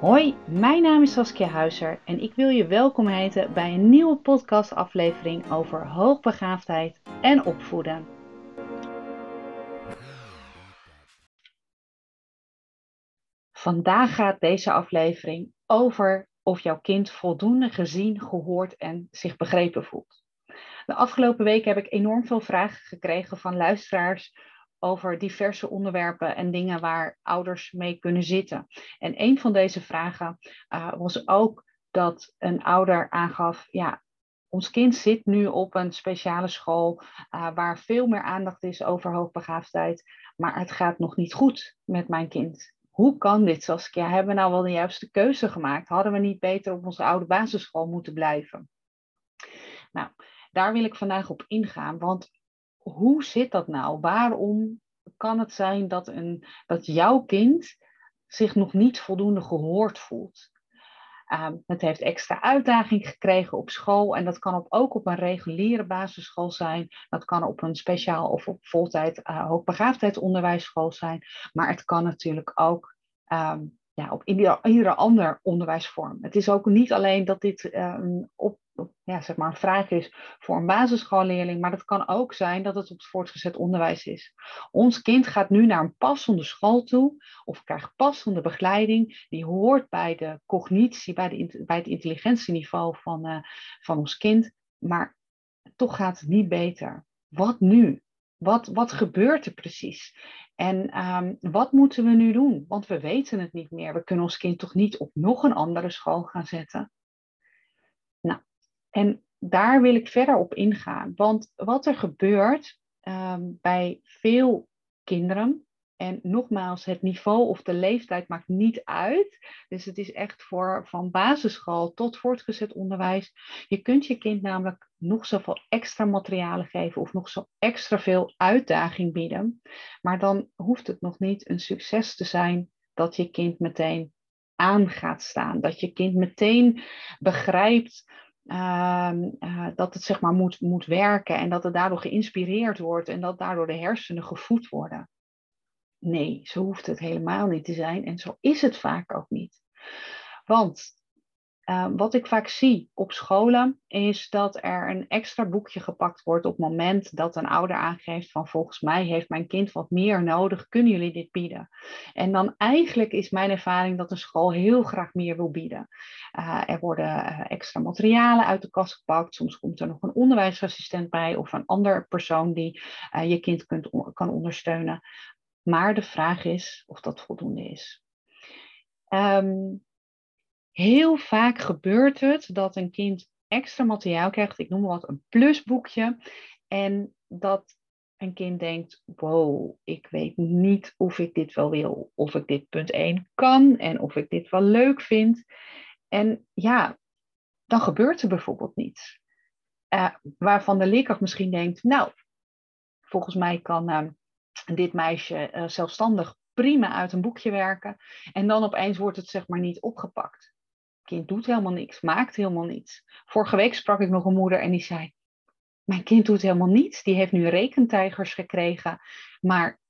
Hoi, mijn naam is Saskia Huizer en ik wil je welkom heten bij een nieuwe podcastaflevering over hoogbegaafdheid en opvoeden. Vandaag gaat deze aflevering over of jouw kind voldoende gezien, gehoord en zich begrepen voelt. De afgelopen weken heb ik enorm veel vragen gekregen van luisteraars over diverse onderwerpen en dingen waar ouders mee kunnen zitten. En een van deze vragen uh, was ook dat een ouder aangaf, ja, ons kind zit nu op een speciale school uh, waar veel meer aandacht is over hoogbegaafdheid, maar het gaat nog niet goed met mijn kind. Hoe kan dit, Saskia? Hebben we nou wel de juiste keuze gemaakt? Hadden we niet beter op onze oude basisschool moeten blijven? Nou, daar wil ik vandaag op ingaan, want hoe zit dat nou? Waarom kan het zijn dat, een, dat jouw kind zich nog niet voldoende gehoord voelt? Um, het heeft extra uitdaging gekregen op school en dat kan ook op een reguliere basisschool zijn. Dat kan op een speciaal of op voltijd uh, hoogbegaafdheidsonderwijsschool zijn. Maar het kan natuurlijk ook um, ja, op ieder, iedere ander onderwijsvorm. Het is ook niet alleen dat dit uh, op ja, zeg maar een vraag is voor een basisschoolleerling, maar dat kan ook zijn dat het op het voortgezet onderwijs is. Ons kind gaat nu naar een passende school toe of krijgt passende begeleiding die hoort bij de cognitie, bij, de, bij het intelligentieniveau van, uh, van ons kind, maar toch gaat het niet beter. Wat nu? Wat, wat gebeurt er precies? En um, wat moeten we nu doen? Want we weten het niet meer. We kunnen ons kind toch niet op nog een andere school gaan zetten? En daar wil ik verder op ingaan. Want wat er gebeurt um, bij veel kinderen, en nogmaals, het niveau of de leeftijd maakt niet uit. Dus het is echt voor van basisschool tot voortgezet onderwijs. Je kunt je kind namelijk nog zoveel extra materialen geven of nog zo extra veel uitdaging bieden. Maar dan hoeft het nog niet een succes te zijn dat je kind meteen aan gaat staan. Dat je kind meteen begrijpt uh, uh, dat het zeg maar moet, moet werken en dat het daardoor geïnspireerd wordt en dat daardoor de hersenen gevoed worden. Nee, zo hoeft het helemaal niet te zijn en zo is het vaak ook niet. Want uh, wat ik vaak zie op scholen is dat er een extra boekje gepakt wordt op het moment dat een ouder aangeeft van volgens mij heeft mijn kind wat meer nodig, kunnen jullie dit bieden? En dan eigenlijk is mijn ervaring dat een school heel graag meer wil bieden. Uh, er worden uh, extra materialen uit de kast gepakt, soms komt er nog een onderwijsassistent bij of een ander persoon die je kind kunt, kan ondersteunen. Maar de vraag is of dat voldoende is. Um, heel vaak gebeurt het dat een kind extra materiaal krijgt, ik noem wat een plusboekje, en dat een kind denkt, wow, ik weet niet of ik dit wel wil, of ik dit punt 1 kan en of ik dit wel leuk vind. En ja, dan gebeurt er bijvoorbeeld niets. Uh, waarvan de leerkracht misschien denkt, nou, volgens mij kan uh, dit meisje uh, zelfstandig prima uit een boekje werken. En dan opeens wordt het zeg maar niet opgepakt. Kind doet helemaal niks, maakt helemaal niets. Vorige week sprak ik nog een moeder en die zei: Mijn kind doet helemaal niets. Die heeft nu rekentijgers gekregen. Maar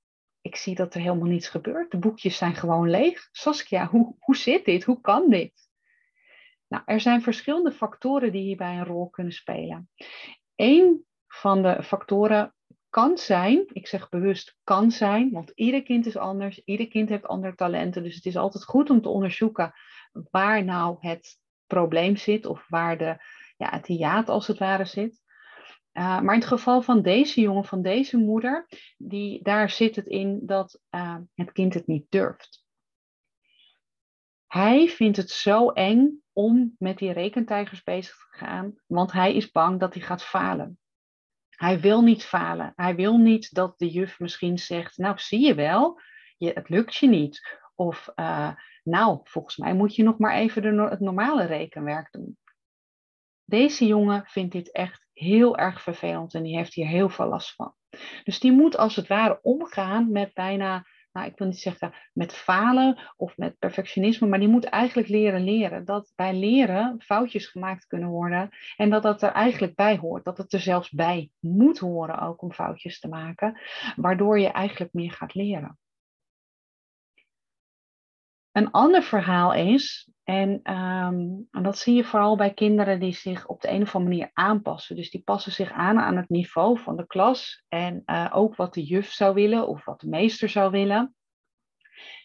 ik zie dat er helemaal niets gebeurt. De boekjes zijn gewoon leeg. Saskia, hoe, hoe zit dit? Hoe kan dit? Nou, er zijn verschillende factoren die hierbij een rol kunnen spelen. Eén van de factoren kan zijn, ik zeg bewust kan zijn, want ieder kind is anders, ieder kind heeft andere talenten, dus het is altijd goed om te onderzoeken waar nou het probleem zit of waar de, ja, het hiaat als het ware zit. Uh, maar in het geval van deze jongen, van deze moeder, die, daar zit het in dat uh, het kind het niet durft. Hij vindt het zo eng om met die rekentijgers bezig te gaan, want hij is bang dat hij gaat falen. Hij wil niet falen. Hij wil niet dat de juf misschien zegt, nou zie je wel, je, het lukt je niet. Of uh, nou, volgens mij moet je nog maar even de, het normale rekenwerk doen. Deze jongen vindt dit echt heel erg vervelend en die heeft hier heel veel last van. Dus die moet als het ware omgaan met bijna nou, ik wil niet zeggen met falen of met perfectionisme, maar die moet eigenlijk leren leren. Dat bij leren foutjes gemaakt kunnen worden en dat dat er eigenlijk bij hoort. Dat het er zelfs bij moet horen ook om foutjes te maken, waardoor je eigenlijk meer gaat leren. Een ander verhaal is, en, ehm, en, dat zie je vooral bij kinderen die zich op de een of andere manier aanpassen. Dus die passen zich aan aan het niveau van de klas en uh, ook wat de juf zou willen of wat de meester zou willen.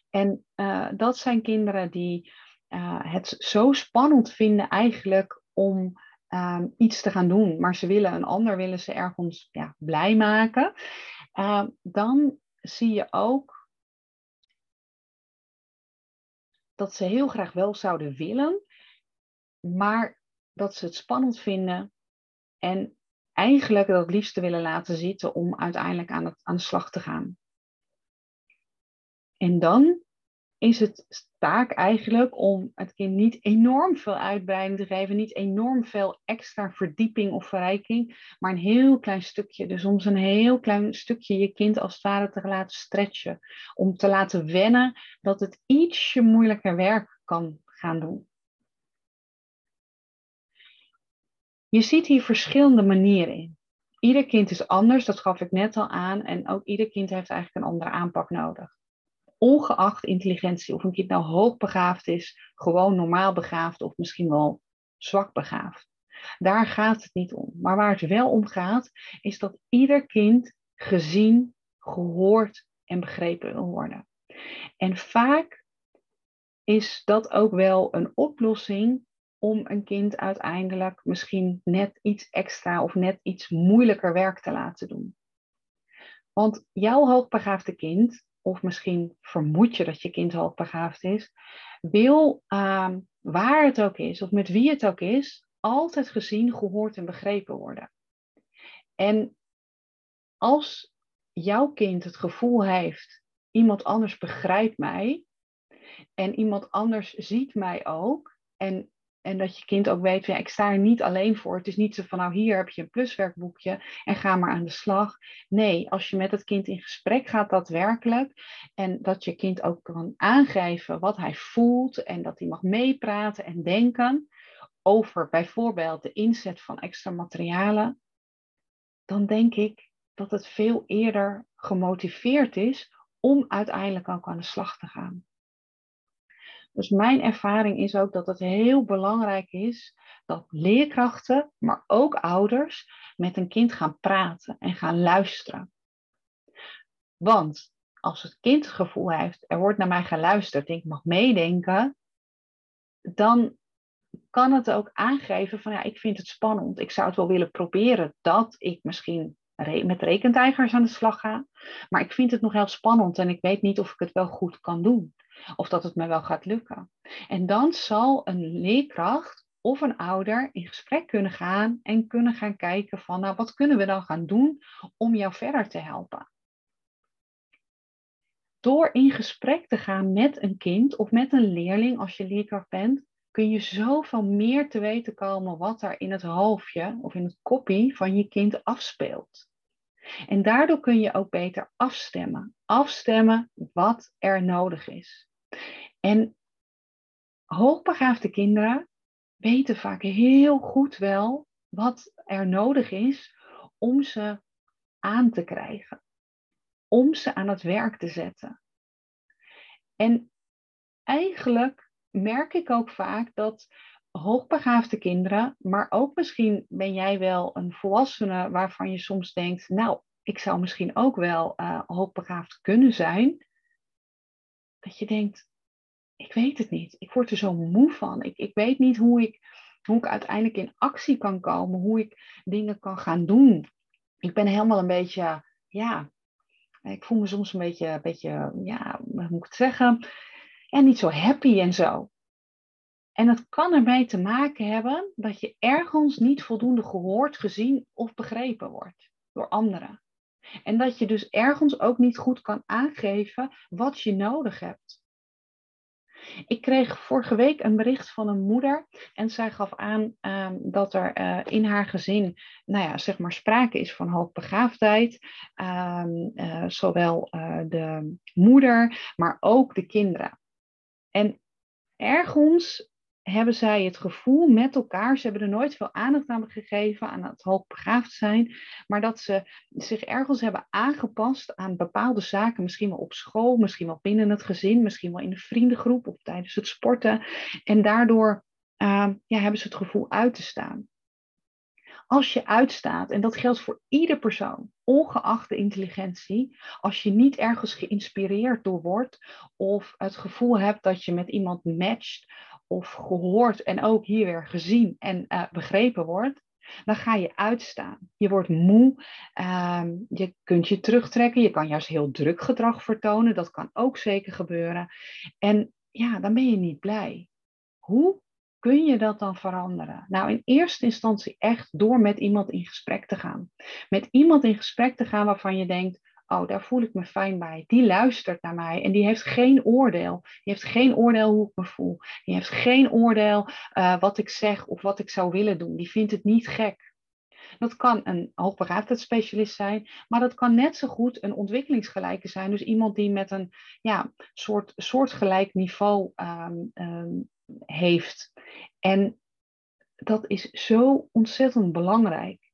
En uh, dat zijn kinderen die uh, het zo spannend vinden eigenlijk om um, iets te gaan doen, maar ze willen een ander, willen ze ergens ja, blij maken. dan zie je ook dat ze heel graag wel zouden willen, maar dat ze het spannend vinden en eigenlijk dat liefste willen laten zitten om uiteindelijk aan, het, aan de slag te gaan. En dan is het taak eigenlijk om het kind niet enorm veel uitbreiding te geven, niet enorm veel extra verdieping of verrijking, maar een heel klein stukje. Dus soms een heel klein stukje je kind als het ware te laten stretchen. Om te laten wennen dat het ietsje moeilijker werk kan gaan doen. Je ziet hier verschillende manieren in. Ieder kind is anders, dat gaf ik net al aan. En ook ieder kind heeft eigenlijk een andere aanpak nodig ongeacht intelligentie, of een kind nou hoogbegaafd is, gewoon normaal begaafd of misschien wel zwak begaafd. Daar gaat het niet om. Maar waar het wel om gaat, is dat ieder kind gezien, gehoord en begrepen wil worden. En vaak is dat ook wel een oplossing om een kind uiteindelijk misschien net iets extra of net iets moeilijker werk te laten doen. Want jouw hoogbegaafde kind of misschien vermoed je dat je kind hoogbegaafd is, wil uh, waar het ook is, of met wie het ook is, altijd gezien, gehoord en begrepen worden. En als jouw kind het gevoel heeft, iemand anders begrijpt mij en iemand anders ziet mij ook en en dat je kind ook weet, ja, ik sta er niet alleen voor. Het is niet zo van, nou hier heb je een pluswerkboekje en ga maar aan de slag. Nee, als je met het kind in gesprek gaat daadwerkelijk en dat je kind ook kan aangeven wat hij voelt en dat hij mag meepraten en denken over bijvoorbeeld de inzet van extra materialen, dan denk ik dat het veel eerder gemotiveerd is om uiteindelijk ook aan de slag te gaan. Dus mijn ervaring is ook dat het heel belangrijk is dat leerkrachten, maar ook ouders, met een kind gaan praten en gaan luisteren. Want als het kind het gevoel heeft, er wordt naar mij geluisterd, ik mag meedenken, dan kan het ook aangeven van ja, ik vind het spannend. Ik zou het wel willen proberen dat ik misschien met rekentijgers aan de slag ga. Maar ik vind het nog heel spannend en ik weet niet of ik het wel goed kan doen. Of dat het me wel gaat lukken. En dan zal een leerkracht of een ouder in gesprek kunnen gaan en kunnen gaan kijken van, nou, wat kunnen we dan gaan doen om jou verder te helpen? Door in gesprek te gaan met een kind of met een leerling, als je leerkracht bent, kun je zoveel meer te weten komen wat er in het hoofdje of in het koppie van je kind afspeelt. En daardoor kun je ook beter afstemmen. Afstemmen wat er nodig is. En hoogbegaafde kinderen weten vaak heel goed wel wat er nodig is om ze aan te krijgen. Om ze aan het werk te zetten. En eigenlijk merk ik ook vaak dat hoogbegaafde kinderen, maar ook misschien ben jij wel een volwassene waarvan je soms denkt, nou, ik zou misschien ook wel uh, hoogbegaafd kunnen zijn. Dat je denkt, ik weet het niet. Ik word er zo moe van. Ik, ik weet niet hoe ik, hoe ik uiteindelijk in actie kan komen, hoe ik dingen kan gaan doen. Ik ben helemaal een beetje, ja, ik voel me soms een beetje, een beetje ja, hoe moet ik het zeggen? En niet zo happy en zo. En dat kan ermee te maken hebben dat je ergens niet voldoende gehoord, gezien of begrepen wordt door anderen. En dat je dus ergens ook niet goed kan aangeven wat je nodig hebt. Ik kreeg vorige week een bericht van een moeder en zij gaf aan ehm, dat er uh, in haar gezin, nou ja, zeg maar sprake is van hoogbegaafdheid. Uh, zowel uh, de moeder, maar ook de kinderen. En ergens hebben zij het gevoel met elkaar, ze hebben er nooit veel aandacht aan gegeven, aan het hoogbegaafd zijn, maar dat ze zich ergens hebben aangepast aan bepaalde zaken, misschien wel op school, misschien wel binnen het gezin, misschien wel in de vriendengroep of tijdens het sporten. En daardoor uh, ja, hebben ze het gevoel uit te staan. Als je uitstaat, en dat geldt voor ieder persoon, ongeacht de intelligentie, als je niet ergens geïnspireerd door wordt of het gevoel hebt dat je met iemand matcht of gehoord en ook hier weer gezien en uh, begrepen wordt, dan ga je uitstaan. Je wordt moe, um, je kunt je terugtrekken, je kan juist heel druk gedrag vertonen, dat kan ook zeker gebeuren. En ja, dan ben je niet blij. Hoe kun je dat dan veranderen? Nou, in eerste instantie echt door met iemand in gesprek te gaan. Met iemand in gesprek te gaan waarvan je denkt, oh, daar voel ik me fijn bij. Die luistert naar mij en die heeft geen oordeel. Die heeft geen oordeel hoe ik me voel. Die heeft geen oordeel uh, wat ik zeg of wat ik zou willen doen. Die vindt het niet gek. Dat kan een hoogbegaafdheidsspecialist zijn, maar dat kan net zo goed een ontwikkelingsgelijke zijn. Dus iemand die met een ja, soort, soortgelijk niveau um, um, heeft. En dat is zo ontzettend belangrijk.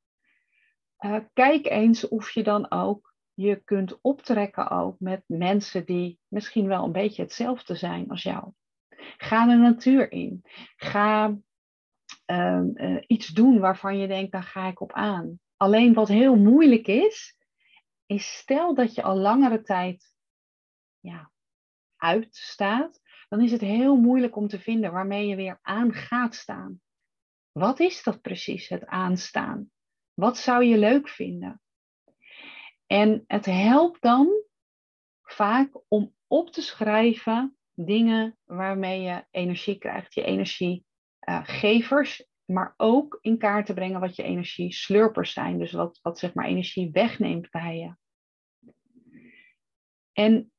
Uh, kijk eens of je dan ook je kunt optrekken ook met mensen die misschien wel een beetje hetzelfde zijn als jou. Ga de natuur in. Ga uh, uh, iets doen waarvan je denkt, daar ga ik op aan. Alleen wat heel moeilijk is, is stel dat je al langere tijd ja, uitstaat, dan is het heel moeilijk om te vinden waarmee je weer aan gaat staan. Wat is dat precies, het aanstaan? Wat zou je leuk vinden? En het helpt dan vaak om op te schrijven dingen waarmee je energie krijgt, je energiegevers, maar ook in kaart te brengen wat je energieslurpers zijn, dus wat, wat zeg maar energie wegneemt bij je. En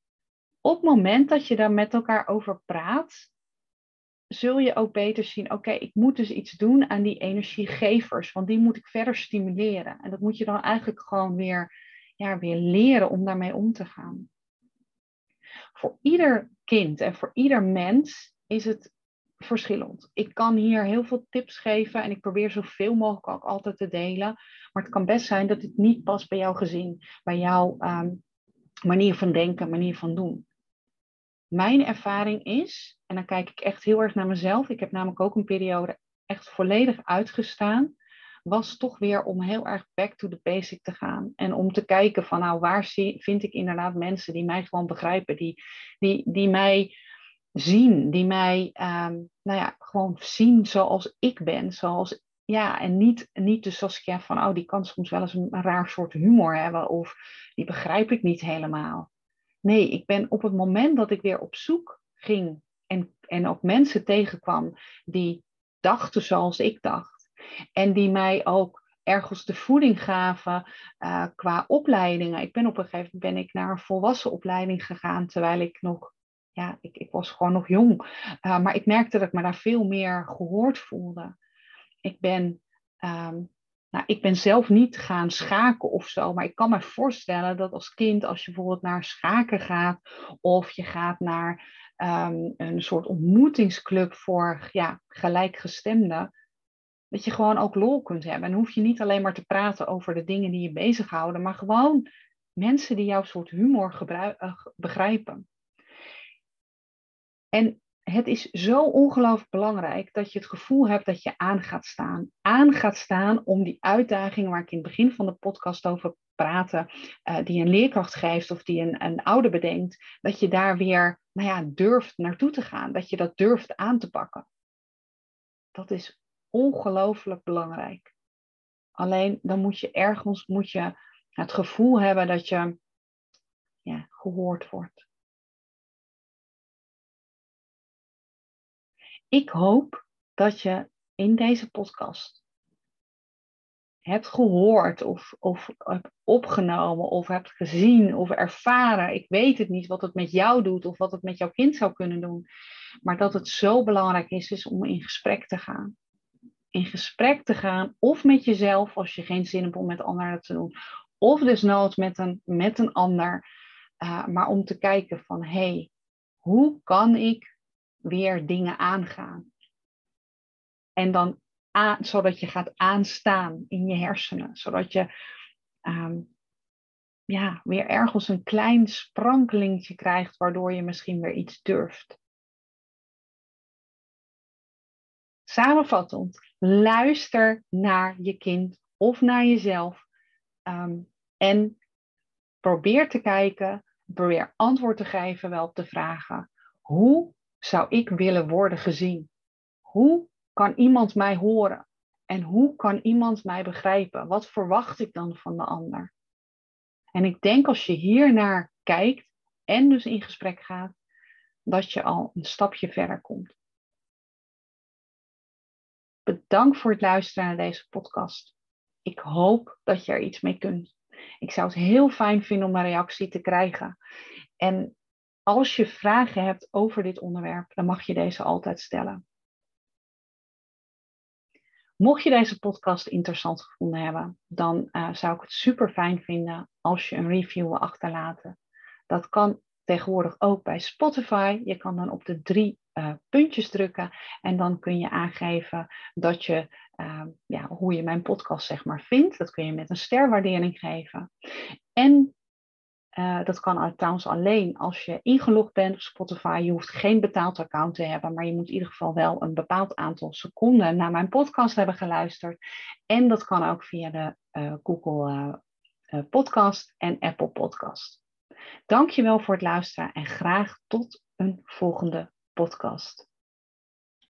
op het moment dat je daar met elkaar over praat, zul je ook beter zien, oké, ik moet dus iets doen aan die energiegevers, want die moet ik verder stimuleren. En dat moet je dan eigenlijk gewoon weer ja, weer leren om daarmee om te gaan. Voor ieder kind en voor ieder mens is het verschillend. Ik kan hier heel veel tips geven en ik probeer zoveel mogelijk ook altijd te delen. Maar het kan best zijn dat het niet past bij jouw gezin, bij jouw um, manier van denken, manier van doen. Mijn ervaring is, en dan kijk ik echt heel erg naar mezelf. Ik heb namelijk ook een periode echt volledig uitgestaan was toch weer om heel erg back to the basic te gaan. En om te kijken van nou, waar zie, vind ik inderdaad mensen die mij gewoon begrijpen, die, die, die mij zien, die mij um, nou ja, gewoon zien zoals ik ben, zoals ja, en niet, niet dus als ik van, oh, die kan soms wel eens een, een raar soort humor hebben of die begrijp ik niet helemaal. Nee, ik ben op het moment dat ik weer op zoek ging en, en ook mensen tegenkwam die dachten zoals ik dacht, en die mij ook ergens de voeding gaven uh, qua opleidingen. Ik ben op een gegeven moment ben ik naar een volwassen opleiding gegaan, terwijl ik nog, ja, ik, ik was gewoon nog jong. Uh, maar ik merkte dat ik me daar veel meer gehoord voelde. Ik ben, um, nou, ik ben zelf niet gaan schaken of zo, maar ik kan me voorstellen dat als kind, als je bijvoorbeeld naar schaken gaat, of je gaat naar um, een soort ontmoetingsclub voor ja, gelijkgestemden, dat je gewoon ook lol kunt hebben. En hoef je niet alleen maar te praten over de dingen die je bezighouden, maar gewoon mensen die jouw soort humor uh, begrijpen. En het is zo ongelooflijk belangrijk dat je het gevoel hebt dat je aan gaat staan. Aan gaat staan om die uitdagingen waar ik in het begin van de podcast over praatte, uh, die een leerkracht geeft of die een, een ouder bedenkt, dat je daar weer nou ja, durft naartoe te gaan, dat je dat durft aan te pakken. Dat is ongelooflijk belangrijk. Alleen dan moet je ergens moet je het gevoel hebben dat je ja, gehoord wordt. Ik hoop dat je in deze podcast hebt gehoord of, of hebt opgenomen of hebt gezien of ervaren. Ik weet het niet wat het met jou doet of wat het met jouw kind zou kunnen doen. Maar dat het zo belangrijk is, is om in gesprek te gaan in gesprek te gaan, of met jezelf als je geen zin hebt om met anderen te doen, of desnoods met een, met een ander, uh, maar om te kijken van hé, hey, hoe kan ik weer dingen aangaan? En dan zodat je gaat aanstaan in je hersenen. Zodat je ehm, ja, weer ergens een klein sprankelingetje krijgt, waardoor je misschien weer iets durft. Samenvattend, luister naar je kind of naar jezelf ehm, en probeer te kijken, probeer antwoord te geven wel op de vragen. Hoe zou ik willen worden gezien? Hoe kan iemand mij horen? En hoe kan iemand mij begrijpen? Wat verwacht ik dan van de ander? En ik denk als je hier naar kijkt en dus in gesprek gaat, dat je al een stapje verder komt. Bedankt voor het luisteren naar deze podcast. Ik hoop dat je er iets mee kunt. Ik zou het heel fijn vinden om een reactie te krijgen. En als je vragen hebt over dit onderwerp, dan mag je deze altijd stellen. Mocht je deze podcast interessant gevonden hebben, dan uh, zou ik het super fijn vinden als je een review wil achterlaten. Dat kan tegenwoordig ook bij Spotify. Je kan dan op de drie uh, puntjes drukken en dan kun je aangeven dat je, uh, ja, hoe je mijn podcast zeg maar vindt. Dat kun je met een sterwaardering geven. En uh, dat kan trouwens alleen als je ingelogd bent op Spotify. Je hoeft geen betaald account te hebben, maar je moet in ieder geval wel een bepaald aantal seconden naar mijn podcast hebben geluisterd. En dat kan ook via de uh, Google uh, Podcast en Apple Podcast. Dankjewel voor het luisteren en graag tot een volgende podcast.